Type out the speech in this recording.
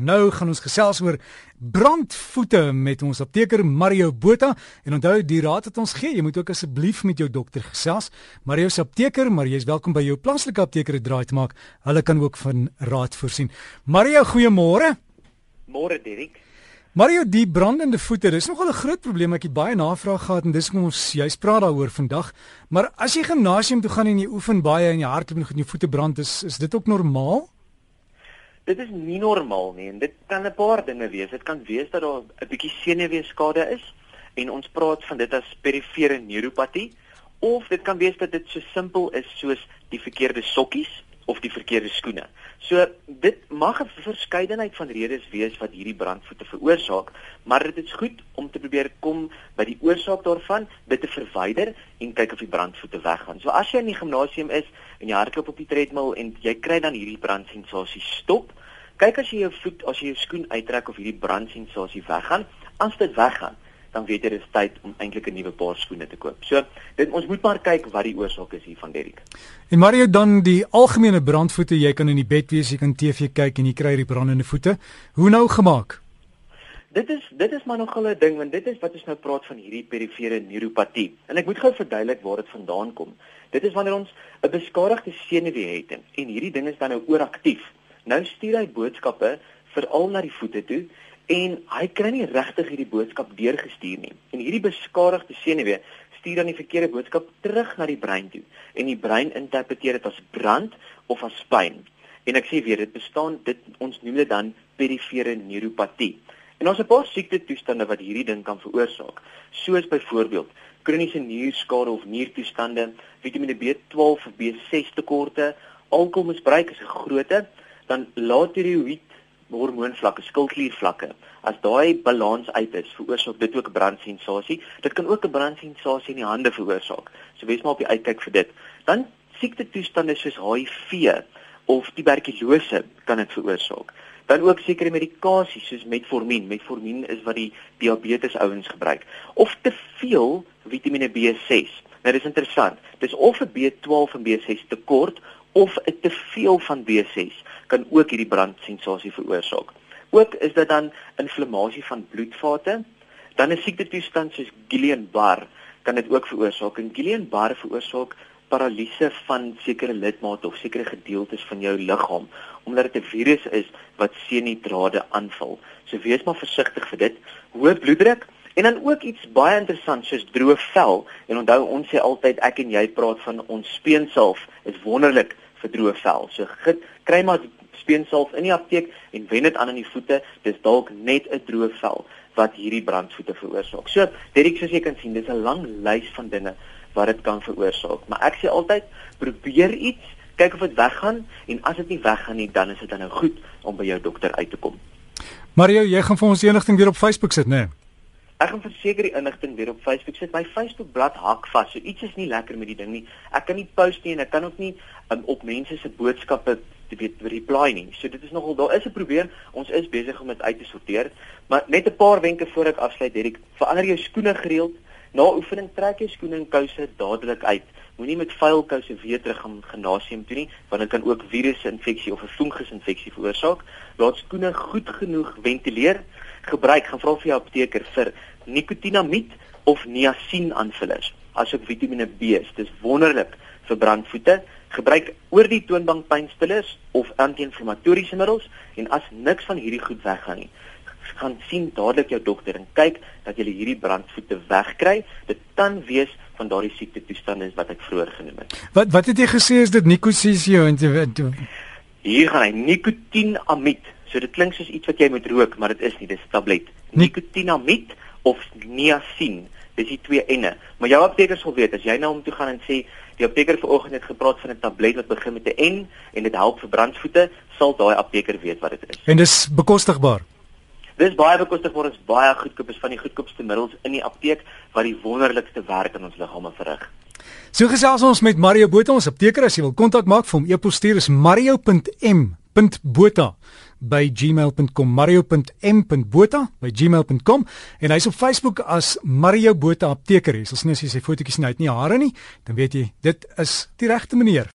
Nou gaan ons gesels oor brandvoete met ons apteker Mario Botha en onthou die raad wat ons gee, jy moet ook asseblief met jou dokter gesels. Mario se apteker, maar jy is welkom by jou plaaslike apteker te draai te maak. Hulle kan ook van raad voorsien. Mario, goeiemôre. Môre Dirk. Mario, die brandende voete, dis nogal 'n groot probleem. Ek het baie navraag gehad en dis hoekom ons juist praat daaroor vandag. Maar as jy gimnasium toe gaan en jy oefen baie en jy hardloop en jou voete brand, is is dit ook normaal? Dit is nie normaal nie en dit kan 'n paar dinge wees. Dit kan wees dat daar 'n bietjie senuweeskade is en ons praat van dit as perifere neuropatie of dit kan wees dat dit so simpel is soos die verkeerde sokkies of die verkeerde skoene. So dit mag 'n verskeidenheid van redes wees wat hierdie brandvoete veroorsaak, maar dit is goed om te probeer kom by die oorsaak daarvan, dit te verwyder en kyk of die brandvoete weggaan. So as jy in die gimnasium is en jy hardloop op die treadmill en jy kry dan hierdie brandsensasie stop, kyk as jy jou voet, as jy jou skoen uittrek of hierdie brandsensasie weggaan, as dit weggaan dan weet jy dit is tyd om eintlik 'n nuwe paar skoene te koop. So, dit ons moet maar kyk wat die oorsaak is hiervan Derrick. En Mario dan die algemene brandvoete, jy kan in die bed wees, jy kan TV kyk en jy kry die brandende voete. Hoe nou gemaak? Dit is dit is maar nogal 'n ding want dit is wat ons nou praat van hierdie perifere neuropatie. En ek moet gou verduidelik waar dit vandaan kom. Dit is wanneer ons 'n beskadigde senuwee het en hierdie ding is dan nou ooraktief. Nou stuur hy boodskappe veral na die voete toe en hy kry nie regtig hierdie boodskap deurgestuur nie. En hierdie beskadigde senuwee stuur dan die verkeerde boodskap terug na die brein toe en die brein interpreteer dit as brand of as pyn. En ek sê weer, dit bestaan dit ons noem dit dan perifere neuropatie. En ons het 'n paar siekte toestande wat hierdie ding kan veroorsaak, soos byvoorbeeld kroniese nierskade of niertoestande, Vitamiene B12 of B6 tekorte, alkoholmisbruik is 'n grootte, dan lae tiroïed hormoonvlakke, skildkliervlakke. As daai balans uit is, veroorsaak dit ook 'n brandsensasie. Dit kan ook 'n brandsensasie in die hande veroorsaak. So wees maar op die uitkyk vir dit. Dan siekte toestande soos HIV of tuberkulose kan dit veroorsaak. Dan ook sekere medikasies soos metformin. Metformin is wat die diabetes ouens gebruik. Of te veel Vitamiene B6. Nou dis interessant. Dis of 'n B12 en B6 tekort of 'n te veel van B6 kan ook hierdie brandsensasie veroorsaak. Ook is dit dan inflammasie van bloedvate, dan 'n siekte toestand soos Guillain-Barré kan dit ook veroorsaak. En Guillain-Barré veroorsaak paralise van sekere lidmate of sekere gedeeltes van jou liggaam omdat dit 'n virus is wat senudrade aanval. So wees maar versigtig vir dit. Hoë bloeddruk en dan ook iets baie interessant soos droë vel. En onthou ons sê altyd ek en jy praat van ons speensalf is wonderlik vir droë vel. So kry maar speensalf in die apteek en wen dit aan in die voete. Dis dalk net 'n droë vel wat hierdie brandvoete veroorsaak. So, Derek, soos jy kan sien, dis 'n lang lys van dinge wat dit kan veroorsaak. Maar ek sê altyd, probeer iets, kyk of dit weggaan en as dit nie weggaan nie, dan is dit dan nou goed om by jou dokter uit te kom. Mario, jy gaan vir ons enigting weer op Facebook sit, né? Nee? Ek gaan verseker die inligting weer op Facebook sit. My Facebook bladsy hak vas. So iets is nie lekker met die ding nie. Ek kan nie post nie en ek kan ook nie um, op mense se boodskappe te weet reply nie. So dit is nogal daar is 'n probleem. Ons is besig om dit uit te sorteer. Maar net 'n paar wenke voor ek afsluit, Derek. Verander jou skoene gereeld. Na oefening trek jou skoene en kouse dadelik uit. Moenie met vuil kouse weer terug gaan gimnasium toe nie, want dit kan ook virusinfeksie of 'n fungusinfeksie veroorsaak. Laat skoene goed genoeg ventileer. Gebruik, gaan vra vir jou apteker vir nikotinamied of niacin aanvullers. Asook Vitamiene B. Dit is wonderlik vir brandvoete gebruik oor die toonbank pynstillers of anti-inflammatoriese middels en as niks van hierdie goed weggaan nie gaan sien dadelik jou dokter en kyk dat jy hierdie brandvoete wegkry. Dit kan wees van daardie siekte toestande wat ek vroeër genoem het. Wat wat het jy gesê is dit nikosisio en hier gaan hy nikotinamid so dit klink soos iets wat jy moet rook maar dit is nie dis 'n tablet nikotinamid of niacin dis die twee enne. Maar jou apteker sal weet as jy nou om toe gaan en sê Die apteker vanoggend het gepraat van 'n tablet wat begin met 'n N en dit help vir brandvoete, sal daai apteker weet wat dit is. En dis bekostigbaar. Dis baie bekostigbaar, is baie goedkoop, is van die goedkoopste middels in die apteek wat die wonderlikste werk in ons liggame verrig. So gesels ons met Mario Botha, ons apteker as jy wil kontak maak vir hom, e-pos stuur is mario.m.botha by gmail.com mario.m.botha by gmail.com en hy's op Facebook as Mario Botha apteker. As jy sy fotootjies sien, hy het nie hare nie, dan weet jy dit is die regte manier.